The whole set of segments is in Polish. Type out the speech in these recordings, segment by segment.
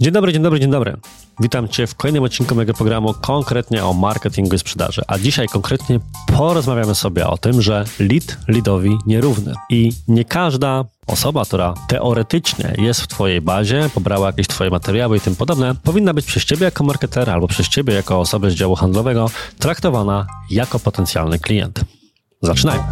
Dzień dobry, dzień dobry, dzień dobry. Witam Cię w kolejnym odcinku mojego programu konkretnie o marketingu i sprzedaży. A dzisiaj konkretnie porozmawiamy sobie o tym, że lead leadowi nierówny. I nie każda osoba, która teoretycznie jest w Twojej bazie, pobrała jakieś Twoje materiały i tym podobne, powinna być przez Ciebie jako marketera albo przez Ciebie jako osobę z działu handlowego traktowana jako potencjalny klient. Zaczynajmy.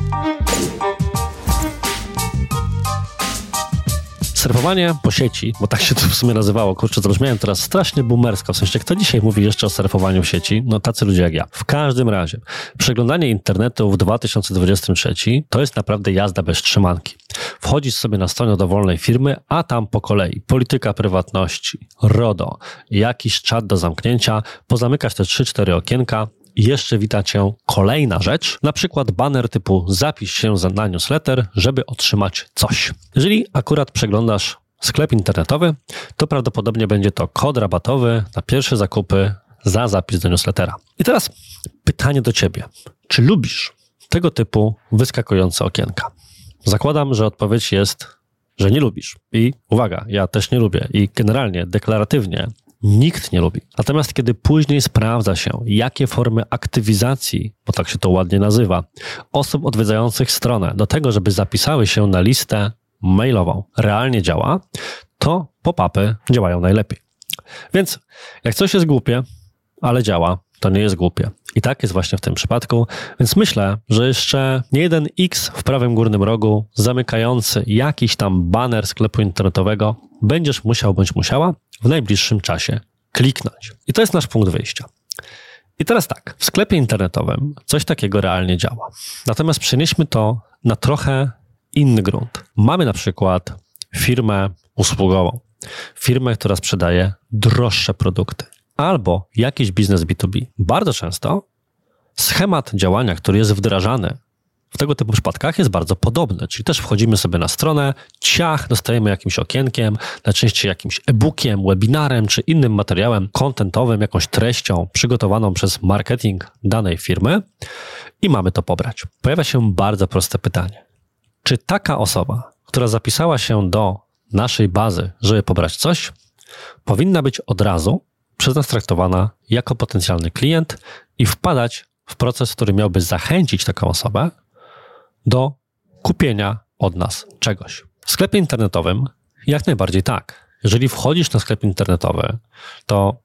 Surfowanie po sieci, bo tak się to w sumie nazywało, kurczę, zabrzmiałem teraz strasznie boomersko, w sensie kto dzisiaj mówi jeszcze o surfowaniu w sieci? No tacy ludzie jak ja. W każdym razie, przeglądanie internetu w 2023 to jest naprawdę jazda bez trzymanki. Wchodzisz sobie na stronę dowolnej firmy, a tam po kolei polityka prywatności, RODO, jakiś czat do zamknięcia, pozamykasz te 3-4 okienka, jeszcze wita Cię kolejna rzecz, na przykład banner typu zapisz się na newsletter, żeby otrzymać coś. Jeżeli akurat przeglądasz sklep internetowy, to prawdopodobnie będzie to kod rabatowy na pierwsze zakupy za zapis do newslettera. I teraz pytanie do Ciebie. Czy lubisz tego typu wyskakujące okienka? Zakładam, że odpowiedź jest, że nie lubisz. I uwaga, ja też nie lubię. I generalnie, deklaratywnie nikt nie lubi. Natomiast kiedy później sprawdza się, jakie formy aktywizacji, bo tak się to ładnie nazywa, osób odwiedzających stronę do tego, żeby zapisały się na listę mailową, realnie działa, to pop-upy działają najlepiej. Więc jak coś jest głupie, ale działa, to nie jest głupie. I tak jest właśnie w tym przypadku, więc myślę, że jeszcze nie jeden X w prawym górnym rogu zamykający jakiś tam banner sklepu internetowego będziesz musiał bądź musiała w najbliższym czasie kliknąć. I to jest nasz punkt wyjścia. I teraz tak, w sklepie internetowym coś takiego realnie działa. Natomiast przenieśmy to na trochę inny grunt. Mamy na przykład firmę usługową, firmę, która sprzedaje droższe produkty, albo jakiś biznes B2B. Bardzo często schemat działania, który jest wdrażany w tego typu przypadkach jest bardzo podobny, czyli też wchodzimy sobie na stronę, ciach, dostajemy jakimś okienkiem, najczęściej jakimś e-bookiem, webinarem czy innym materiałem kontentowym, jakąś treścią przygotowaną przez marketing danej firmy i mamy to pobrać. Pojawia się bardzo proste pytanie. Czy taka osoba, która zapisała się do naszej bazy, żeby pobrać coś, powinna być od razu przez nas traktowana jako potencjalny klient i wpadać w proces, który miałby zachęcić taką osobę do kupienia od nas czegoś. W sklepie internetowym jak najbardziej tak. Jeżeli wchodzisz na sklep internetowy, to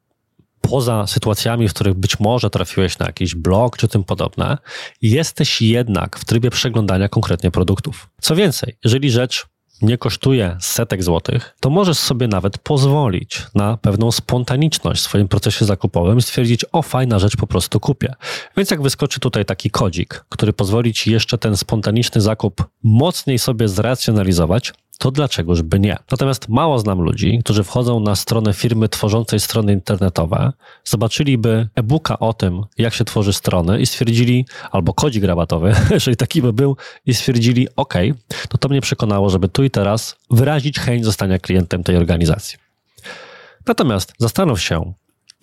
poza sytuacjami, w których być może trafiłeś na jakiś blog czy tym podobne, jesteś jednak w trybie przeglądania konkretnie produktów. Co więcej, jeżeli rzecz nie kosztuje setek złotych, to możesz sobie nawet pozwolić na pewną spontaniczność w swoim procesie zakupowym i stwierdzić, o fajna rzecz, po prostu kupię. Więc jak wyskoczy tutaj taki kodzik, który pozwoli ci jeszcze ten spontaniczny zakup mocniej sobie zracjonalizować, to dlaczegoż by nie? Natomiast mało znam ludzi, którzy wchodzą na stronę firmy tworzącej strony internetowe, zobaczyliby e-booka o tym, jak się tworzy strony i stwierdzili, albo kodzik rabatowy, jeżeli taki by był, i stwierdzili, ok, to to mnie przekonało, żeby tu i teraz wyrazić chęć zostania klientem tej organizacji. Natomiast zastanów się,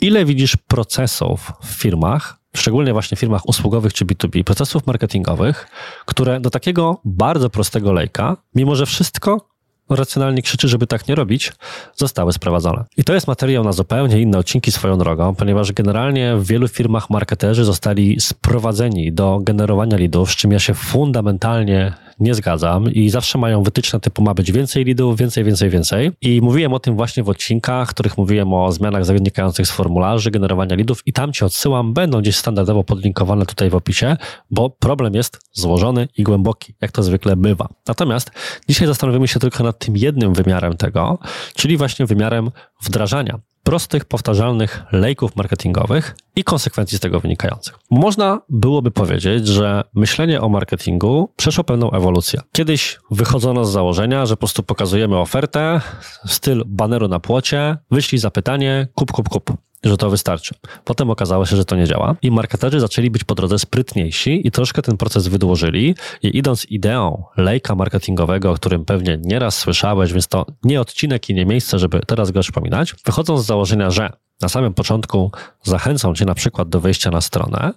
ile widzisz procesów w firmach, szczególnie właśnie w firmach usługowych czy B2B, procesów marketingowych, które do takiego bardzo prostego lejka, mimo że wszystko racjonalnie krzyczy, żeby tak nie robić, zostały sprowadzone. I to jest materiał na zupełnie inne odcinki swoją drogą, ponieważ generalnie w wielu firmach marketerzy zostali sprowadzeni do generowania lidów, z czym ja się fundamentalnie nie zgadzam i zawsze mają wytyczne typu ma być więcej lidów, więcej, więcej, więcej. I mówiłem o tym właśnie w odcinkach, w których mówiłem o zmianach wynikających z formularzy, generowania lidów i tam ci odsyłam, będą gdzieś standardowo podlinkowane tutaj w opisie, bo problem jest złożony i głęboki, jak to zwykle bywa. Natomiast dzisiaj zastanowimy się tylko nad tym jednym wymiarem tego, czyli właśnie wymiarem wdrażania prostych, powtarzalnych lejków marketingowych i konsekwencji z tego wynikających. Można byłoby powiedzieć, że myślenie o marketingu przeszło pewną ewolucję. Kiedyś wychodzono z założenia, że po prostu pokazujemy ofertę, styl baneru na płocie, wyślij zapytanie, kup, kup, kup że to wystarczy. Potem okazało się, że to nie działa i marketerzy zaczęli być po drodze sprytniejsi i troszkę ten proces wydłożyli i idąc ideą lejka marketingowego, o którym pewnie nieraz słyszałeś, więc to nie odcinek i nie miejsce, żeby teraz go przypominać, wychodzą z założenia, że na samym początku zachęcą cię na przykład do wejścia na stronę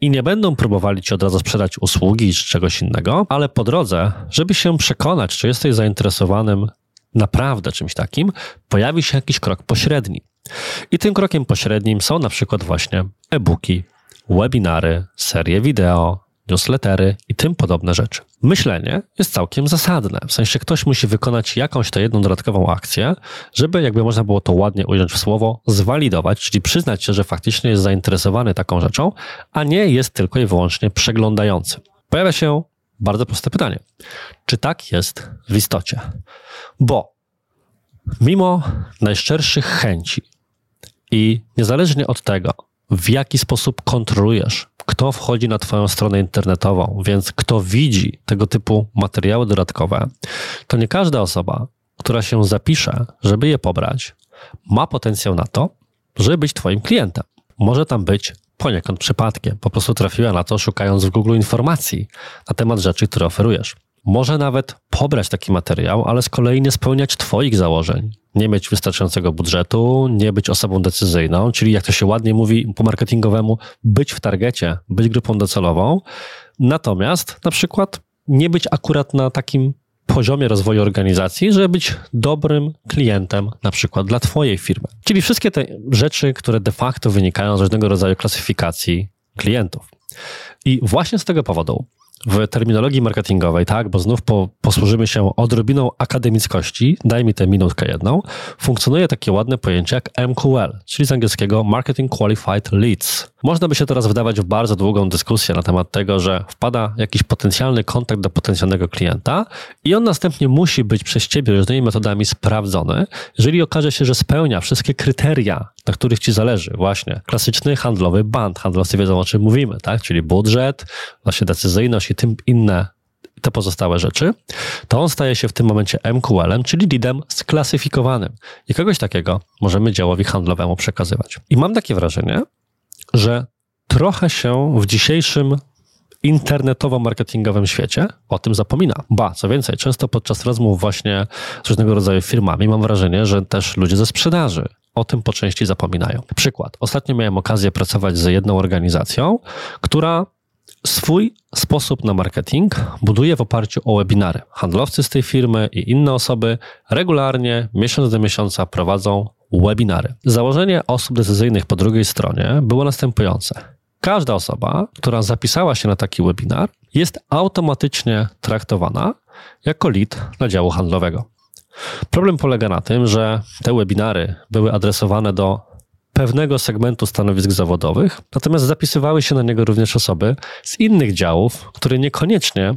i nie będą próbowali ci od razu sprzedać usługi czy czegoś innego, ale po drodze, żeby się przekonać, czy jesteś zainteresowanym naprawdę czymś takim, pojawi się jakiś krok pośredni. I tym krokiem pośrednim są na przykład właśnie e-booki, webinary, serie wideo, newslettery i tym podobne rzeczy. Myślenie jest całkiem zasadne, w sensie ktoś musi wykonać jakąś tę jedną dodatkową akcję, żeby, jakby można było to ładnie ująć w słowo, zwalidować, czyli przyznać się, że faktycznie jest zainteresowany taką rzeczą, a nie jest tylko i wyłącznie przeglądający. Pojawia się bardzo proste pytanie. Czy tak jest w istocie? Bo mimo najszczerszych chęci i niezależnie od tego, w jaki sposób kontrolujesz, kto wchodzi na Twoją stronę internetową, więc kto widzi tego typu materiały dodatkowe, to nie każda osoba, która się zapisze, żeby je pobrać, ma potencjał na to, żeby być Twoim klientem. Może tam być poniekąd przypadkiem, po prostu trafiła na to, szukając w Google informacji na temat rzeczy, które oferujesz. Może nawet pobrać taki materiał, ale z kolei nie spełniać Twoich założeń, nie mieć wystarczającego budżetu, nie być osobą decyzyjną, czyli jak to się ładnie mówi po marketingowemu, być w targecie, być grupą docelową, natomiast na przykład nie być akurat na takim poziomie rozwoju organizacji, żeby być dobrym klientem na przykład dla Twojej firmy. Czyli wszystkie te rzeczy, które de facto wynikają z różnego rodzaju klasyfikacji klientów. I właśnie z tego powodu w terminologii marketingowej, tak, bo znów po, posłużymy się odrobiną akademickości, daj mi tę minutkę jedną, funkcjonuje takie ładne pojęcie jak MQL, czyli z angielskiego Marketing Qualified Leads. Można by się teraz wdawać w bardzo długą dyskusję na temat tego, że wpada jakiś potencjalny kontakt do potencjalnego klienta i on następnie musi być przez ciebie różnymi metodami sprawdzony, jeżeli okaże się, że spełnia wszystkie kryteria, na których ci zależy. Właśnie klasyczny handlowy band, handlowcy wiedzą o czym mówimy, tak? czyli budżet, właśnie decyzyjność i tym inne te pozostałe rzeczy, to on staje się w tym momencie MQL-em, czyli leadem sklasyfikowanym. I kogoś takiego możemy działowi handlowemu przekazywać. I mam takie wrażenie, że trochę się w dzisiejszym internetowo-marketingowym świecie o tym zapomina. Ba, co więcej, często podczas rozmów właśnie z różnego rodzaju firmami mam wrażenie, że też ludzie ze sprzedaży o tym po części zapominają. Przykład. Ostatnio miałem okazję pracować z jedną organizacją, która swój sposób na marketing buduje w oparciu o webinary. Handlowcy z tej firmy i inne osoby regularnie, miesiąc do miesiąca prowadzą webinary. Założenie osób decyzyjnych po drugiej stronie było następujące. Każda osoba, która zapisała się na taki webinar, jest automatycznie traktowana jako lead dla działu handlowego. Problem polega na tym, że te webinary były adresowane do pewnego segmentu stanowisk zawodowych, natomiast zapisywały się na niego również osoby z innych działów, które niekoniecznie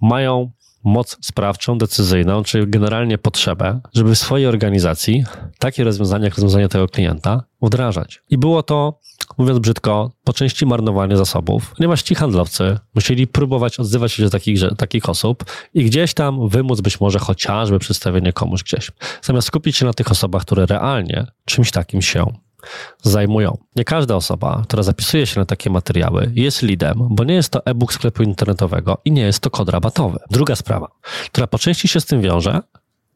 mają moc sprawczą, decyzyjną, czy generalnie potrzebę, żeby w swojej organizacji takie rozwiązania jak rozwiązanie tego klienta wdrażać. I było to, mówiąc brzydko, po części marnowanie zasobów, ponieważ ci handlowcy musieli próbować odzywać się do takich, takich osób i gdzieś tam wymóc być może chociażby przedstawienie komuś gdzieś, zamiast skupić się na tych osobach, które realnie czymś takim się zajmują. Nie każda osoba, która zapisuje się na takie materiały, jest leadem, bo nie jest to e-book sklepu internetowego i nie jest to kod rabatowy. Druga sprawa, która po części się z tym wiąże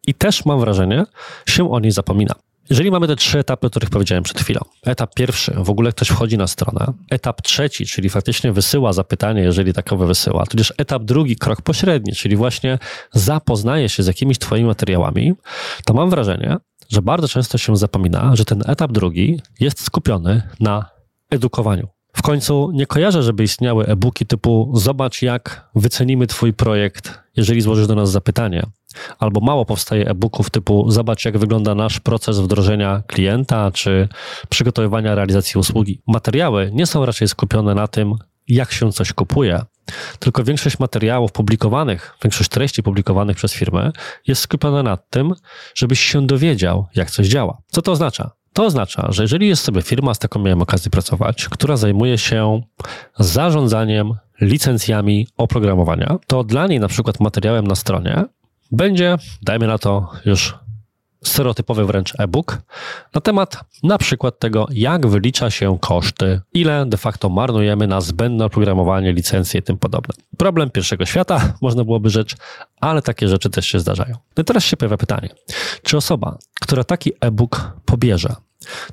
i też mam wrażenie, się o niej zapomina. Jeżeli mamy te trzy etapy, o których powiedziałem przed chwilą. Etap pierwszy, w ogóle ktoś wchodzi na stronę. Etap trzeci, czyli faktycznie wysyła zapytanie, jeżeli takowe wysyła. Tudzież etap drugi, krok pośredni, czyli właśnie zapoznaje się z jakimiś twoimi materiałami, to mam wrażenie, że bardzo często się zapomina, że ten etap drugi jest skupiony na edukowaniu. W końcu nie kojarzę, żeby istniały e-booki typu zobacz jak wycenimy twój projekt, jeżeli złożysz do nas zapytanie. Albo mało powstaje e-booków typu zobacz jak wygląda nasz proces wdrożenia klienta czy przygotowywania realizacji usługi. Materiały nie są raczej skupione na tym, jak się coś kupuje, tylko większość materiałów publikowanych, większość treści publikowanych przez firmę jest skupiona na tym, żebyś się dowiedział, jak coś działa. Co to oznacza? To oznacza, że jeżeli jest sobie firma, z taką miałem okazję pracować, która zajmuje się zarządzaniem licencjami oprogramowania, to dla niej na przykład materiałem na stronie będzie, dajmy na to już stereotypowy wręcz e-book na temat na przykład tego, jak wylicza się koszty, ile de facto marnujemy na zbędne oprogramowanie, licencje i tym podobne. Problem pierwszego świata, można byłoby rzecz, ale takie rzeczy też się zdarzają. No i teraz się pojawia pytanie, czy osoba, która taki e-book pobierze,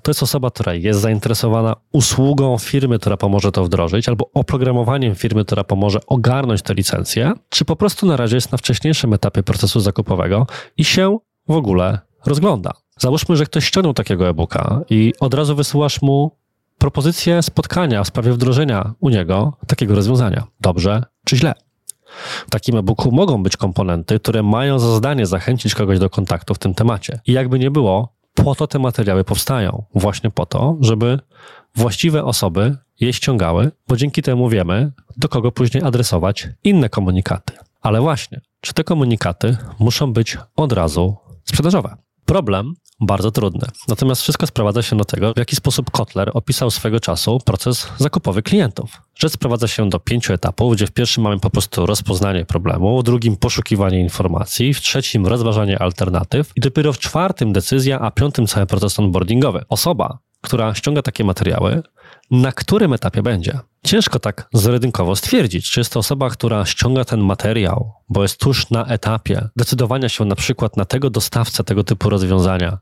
to jest osoba, która jest zainteresowana usługą firmy, która pomoże to wdrożyć, albo oprogramowaniem firmy, która pomoże ogarnąć te licencje, czy po prostu na razie jest na wcześniejszym etapie procesu zakupowego i się w ogóle rozgląda. Załóżmy, że ktoś ściągnął takiego e-booka i od razu wysyłasz mu propozycję spotkania w sprawie wdrożenia u niego takiego rozwiązania. Dobrze czy źle? W takim e-booku mogą być komponenty, które mają za zadanie zachęcić kogoś do kontaktu w tym temacie. I jakby nie było, po to te materiały powstają. Właśnie po to, żeby właściwe osoby je ściągały, bo dzięki temu wiemy, do kogo później adresować inne komunikaty. Ale właśnie, czy te komunikaty muszą być od razu sprzedażowe? Problem bardzo trudny. Natomiast wszystko sprowadza się do tego, w jaki sposób Kotler opisał swego czasu proces zakupowy klientów. Rzecz sprowadza się do pięciu etapów, gdzie w pierwszym mamy po prostu rozpoznanie problemu, w drugim poszukiwanie informacji, w trzecim rozważanie alternatyw i dopiero w czwartym decyzja, a piątym cały proces onboardingowy. Osoba, która ściąga takie materiały, na którym etapie będzie. Ciężko tak zredynkowo stwierdzić, czy jest to osoba, która ściąga ten materiał, bo jest tuż na etapie decydowania się na przykład na tego dostawcę tego typu rozwiązania,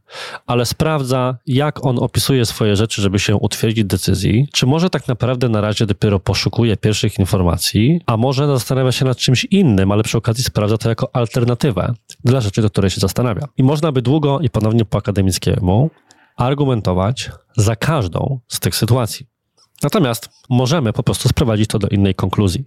ale sprawdza, jak on opisuje swoje rzeczy, żeby się utwierdzić decyzji, czy może tak naprawdę na razie dopiero poszukuje pierwszych informacji, a może zastanawia się nad czymś innym, ale przy okazji sprawdza to jako alternatywę dla rzeczy, do której się zastanawia. I można by długo i ponownie po akademickiemu argumentować za każdą z tych sytuacji. Natomiast możemy po prostu sprowadzić to do innej konkluzji.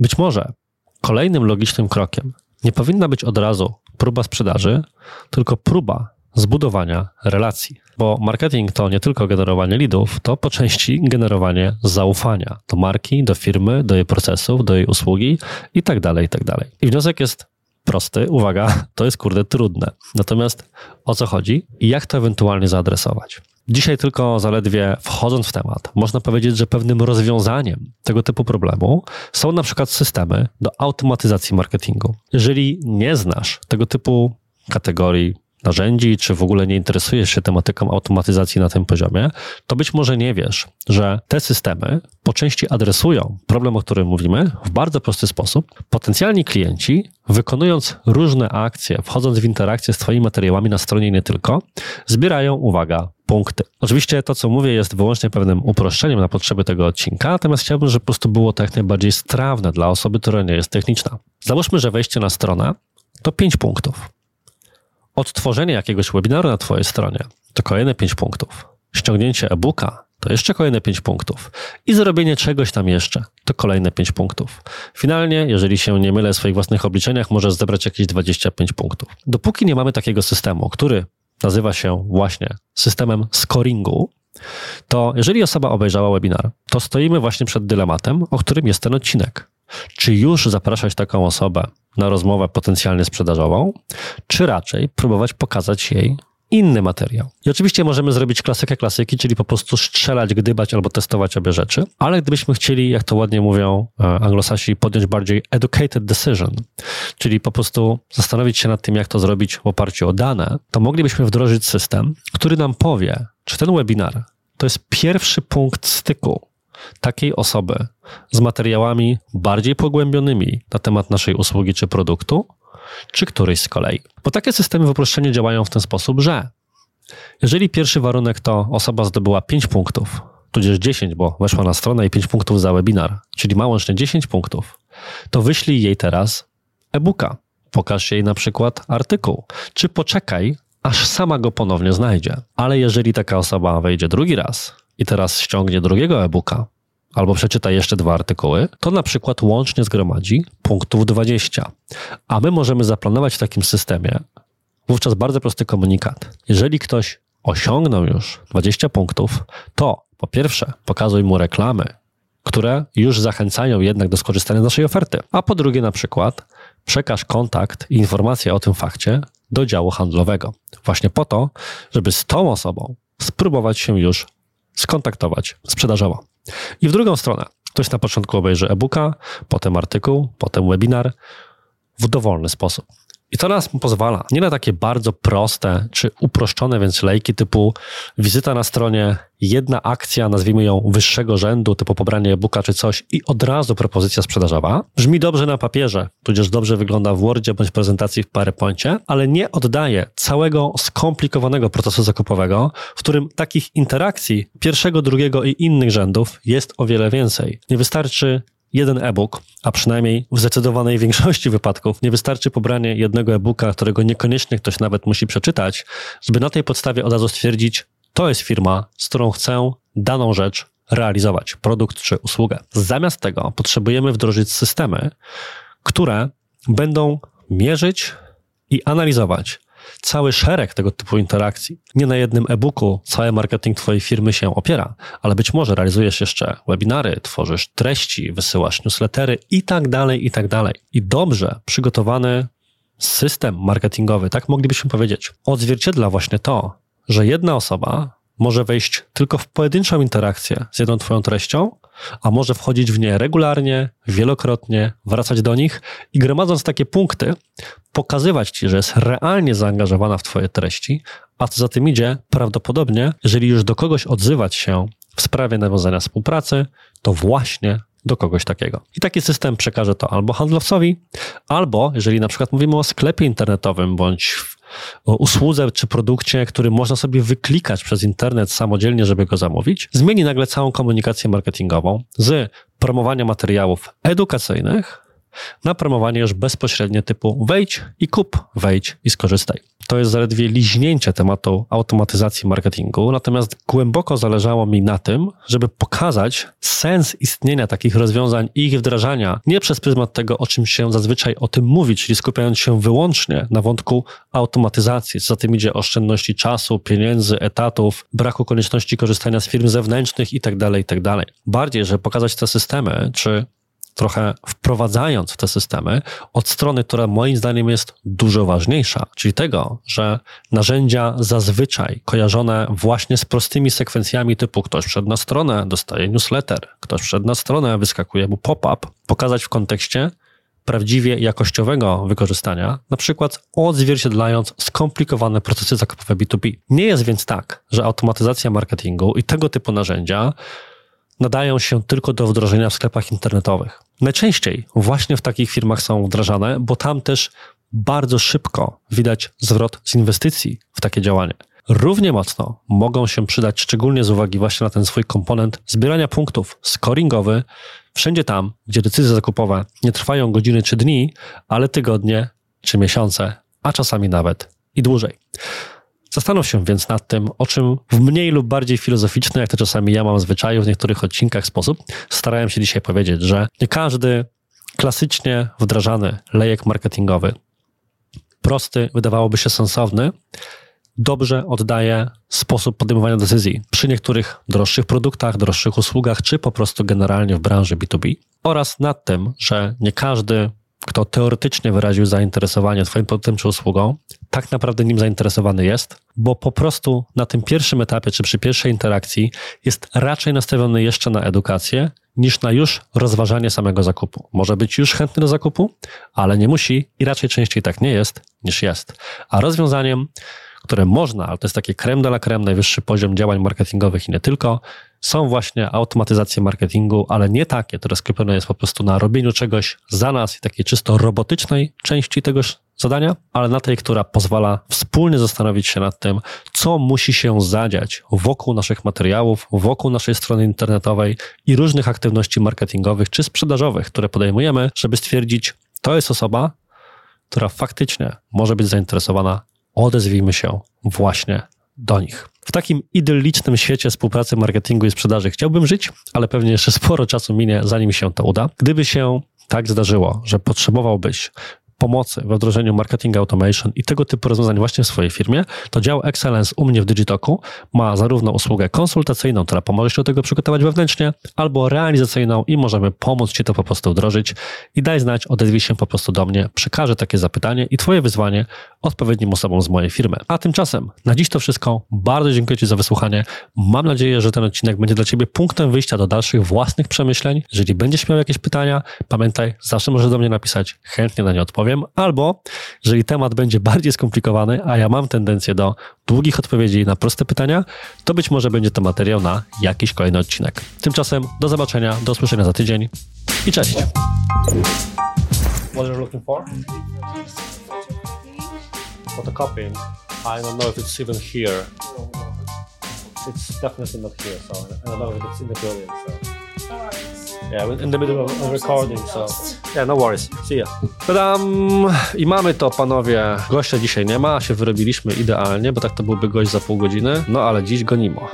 Być może kolejnym logicznym krokiem nie powinna być od razu próba sprzedaży, tylko próba zbudowania relacji. Bo marketing to nie tylko generowanie leadów, to po części generowanie zaufania do marki, do firmy, do jej procesów, do jej usługi i tak dalej, i tak. I wniosek jest prosty, uwaga, to jest kurde trudne. Natomiast o co chodzi i jak to ewentualnie zaadresować? Dzisiaj tylko zaledwie wchodząc w temat, można powiedzieć, że pewnym rozwiązaniem tego typu problemu są na przykład systemy do automatyzacji marketingu. Jeżeli nie znasz tego typu kategorii narzędzi, czy w ogóle nie interesujesz się tematyką automatyzacji na tym poziomie, to być może nie wiesz, że te systemy po części adresują problem, o którym mówimy, w bardzo prosty sposób. Potencjalni klienci, wykonując różne akcje, wchodząc w interakcję z Twoimi materiałami na stronie nie tylko, zbierają, uwaga, punkty. Oczywiście to, co mówię, jest wyłącznie pewnym uproszczeniem na potrzeby tego odcinka, natomiast chciałbym, żeby po prostu było to jak najbardziej strawne dla osoby, która nie jest techniczna. Załóżmy, że wejście na stronę to 5 punktów. Odtworzenie jakiegoś webinaru na Twojej stronie to kolejne 5 punktów. Ściągnięcie e-booka to jeszcze kolejne 5 punktów. I zrobienie czegoś tam jeszcze to kolejne 5 punktów. Finalnie, jeżeli się nie mylę w swoich własnych obliczeniach, możesz zebrać jakieś 25 punktów. Dopóki nie mamy takiego systemu, który nazywa się właśnie systemem scoringu, to jeżeli osoba obejrzała webinar, to stoimy właśnie przed dylematem, o którym jest ten odcinek. Czy już zapraszać taką osobę na rozmowę potencjalnie sprzedażową, czy raczej próbować pokazać jej inny materiał. I oczywiście możemy zrobić klasykę klasyki, czyli po prostu strzelać, gdybać albo testować obie rzeczy, ale gdybyśmy chcieli, jak to ładnie mówią e, anglosasi, podjąć bardziej educated decision, czyli po prostu zastanowić się nad tym, jak to zrobić w oparciu o dane, to moglibyśmy wdrożyć system, który nam powie, czy ten webinar to jest pierwszy punkt styku takiej osoby z materiałami bardziej pogłębionymi na temat naszej usługi czy produktu, czy któryś z kolei. Bo takie systemy w uproszczeniu działają w ten sposób, że jeżeli pierwszy warunek to osoba zdobyła 5 punktów, tudzież 10, bo weszła na stronę i 5 punktów za webinar, czyli ma łącznie 10 punktów, to wyślij jej teraz e-booka. Pokaż jej na przykład artykuł, czy poczekaj, aż sama go ponownie znajdzie. Ale jeżeli taka osoba wejdzie drugi raz i teraz ściągnie drugiego e-booka, albo przeczyta jeszcze dwa artykuły, to na przykład łącznie zgromadzi punktów 20. A my możemy zaplanować w takim systemie wówczas bardzo prosty komunikat. Jeżeli ktoś osiągnął już 20 punktów, to po pierwsze pokazuj mu reklamy, które już zachęcają jednak do skorzystania z naszej oferty. A po drugie na przykład przekaż kontakt i informacje o tym fakcie do działu handlowego. Właśnie po to, żeby z tą osobą spróbować się już skontaktować sprzedażowo. I w drugą stronę, ktoś na początku obejrzy e-booka, potem artykuł, potem webinar w dowolny sposób. I to nas pozwala nie na takie bardzo proste czy uproszczone więc lejki typu wizyta na stronie, jedna akcja, nazwijmy ją wyższego rzędu, typu pobranie e-booka czy coś i od razu propozycja sprzedażowa. Brzmi dobrze na papierze, tudzież dobrze wygląda w Wordzie bądź prezentacji w PowerPoincie, ale nie oddaje całego skomplikowanego procesu zakupowego, w którym takich interakcji pierwszego, drugiego i innych rzędów jest o wiele więcej. Nie wystarczy jeden e-book, a przynajmniej w zdecydowanej większości wypadków nie wystarczy pobranie jednego e-booka, którego niekoniecznie ktoś nawet musi przeczytać, żeby na tej podstawie od razu stwierdzić, to jest firma, z którą chcę daną rzecz realizować, produkt czy usługę. Zamiast tego potrzebujemy wdrożyć systemy, które będą mierzyć i analizować cały szereg tego typu interakcji. Nie na jednym e-booku cały marketing Twojej firmy się opiera, ale być może realizujesz jeszcze webinary, tworzysz treści, wysyłasz newslettery i tak dalej, i tak dalej. I dobrze przygotowany system marketingowy, tak moglibyśmy powiedzieć, odzwierciedla właśnie to, że jedna osoba może wejść tylko w pojedynczą interakcję z jedną Twoją treścią, a może wchodzić w nie regularnie, wielokrotnie, wracać do nich i gromadząc takie punkty, pokazywać Ci, że jest realnie zaangażowana w Twoje treści, a co za tym idzie, prawdopodobnie, jeżeli już do kogoś odzywać się w sprawie nawiązania współpracy, to właśnie do kogoś takiego. I taki system przekaże to albo handlowcowi, albo jeżeli na przykład mówimy o sklepie internetowym bądź o usłudze czy produkcie, który można sobie wyklikać przez internet samodzielnie, żeby go zamówić, zmieni nagle całą komunikację marketingową z promowania materiałów edukacyjnych na promowanie już bezpośrednie typu wejdź i kup, wejdź i skorzystaj. To jest zaledwie liźnięcie tematu automatyzacji marketingu, natomiast głęboko zależało mi na tym, żeby pokazać sens istnienia takich rozwiązań i ich wdrażania nie przez pryzmat tego, o czym się zazwyczaj o tym mówi, czyli skupiając się wyłącznie na wątku automatyzacji. Co za tym idzie oszczędności czasu, pieniędzy, etatów, braku konieczności korzystania z firm zewnętrznych itd., tak itd. Tak Bardziej, żeby pokazać te systemy, czy trochę wprowadzając w te systemy od strony, która moim zdaniem jest dużo ważniejsza, czyli tego, że narzędzia zazwyczaj kojarzone właśnie z prostymi sekwencjami typu ktoś wszedł na stronę, dostaje newsletter, ktoś wszedł na stronę, wyskakuje mu pop-up, pokazać w kontekście prawdziwie jakościowego wykorzystania, na przykład odzwierciedlając skomplikowane procesy zakupowe B2B. Nie jest więc tak, że automatyzacja marketingu i tego typu narzędzia nadają się tylko do wdrożenia w sklepach internetowych. Najczęściej właśnie w takich firmach są wdrażane, bo tam też bardzo szybko widać zwrot z inwestycji w takie działanie. Równie mocno mogą się przydać, szczególnie z uwagi właśnie na ten swój komponent zbierania punktów scoringowy, wszędzie tam, gdzie decyzje zakupowe nie trwają godziny czy dni, ale tygodnie czy miesiące, a czasami nawet i dłużej. Zastanów się więc nad tym, o czym w mniej lub bardziej filozoficzny, jak to czasami ja mam zwyczaju w niektórych odcinkach sposób, starałem się dzisiaj powiedzieć, że nie każdy klasycznie wdrażany lejek marketingowy, prosty, wydawałoby się sensowny, dobrze oddaje sposób podejmowania decyzji przy niektórych droższych produktach, droższych usługach, czy po prostu generalnie w branży B2B. Oraz nad tym, że nie każdy kto teoretycznie wyraził zainteresowanie Twoim produktem czy usługą, tak naprawdę nim zainteresowany jest, bo po prostu na tym pierwszym etapie czy przy pierwszej interakcji jest raczej nastawiony jeszcze na edukację niż na już rozważanie samego zakupu. Może być już chętny do zakupu, ale nie musi i raczej częściej tak nie jest niż jest. A rozwiązaniem, które można, ale to jest takie creme de la creme, najwyższy poziom działań marketingowych i nie tylko, są właśnie automatyzacje marketingu, ale nie takie, które skupione jest po prostu na robieniu czegoś za nas i takiej czysto robotycznej części tegoż zadania, ale na tej, która pozwala wspólnie zastanowić się nad tym, co musi się zadziać wokół naszych materiałów, wokół naszej strony internetowej i różnych aktywności marketingowych czy sprzedażowych, które podejmujemy, żeby stwierdzić, to jest osoba, która faktycznie może być zainteresowana, odezwijmy się właśnie do nich. W takim idyllicznym świecie współpracy marketingu i sprzedaży chciałbym żyć, ale pewnie jeszcze sporo czasu minie, zanim się to uda. Gdyby się tak zdarzyło, że potrzebowałbyś pomocy we wdrożeniu marketing automation i tego typu rozwiązań właśnie w swojej firmie, to dział Excellence u mnie w Digitoku ma zarówno usługę konsultacyjną, która pomoże się do tego przygotować wewnętrznie, albo realizacyjną i możemy pomóc Ci to po prostu wdrożyć i daj znać, odezwij się po prostu do mnie, przekażę takie zapytanie i Twoje wyzwanie odpowiednim osobom z mojej firmy. A tymczasem na dziś to wszystko. Bardzo dziękuję Ci za wysłuchanie. Mam nadzieję, że ten odcinek będzie dla Ciebie punktem wyjścia do dalszych własnych przemyśleń. Jeżeli będziesz miał jakieś pytania, pamiętaj, zawsze możesz do mnie napisać, chętnie na nie odpowiem albo jeżeli temat będzie bardziej skomplikowany, a ja mam tendencję do długich odpowiedzi na proste pytania, to być może będzie to materiał na jakiś kolejny odcinek. Tymczasem do zobaczenia, do usłyszenia za tydzień i cześć. What are you looking for? Photocopying. I don't know if it's even here. It's definitely not here, so I don't know if it's in the building. So. Yeah, in the middle of of recording, so yeah, no worries. See ya. Tadam! I mamy to, panowie. Gościa dzisiaj nie ma, się wyrobiliśmy idealnie, bo tak to byłby gość za pół godziny. No ale dziś go nimo.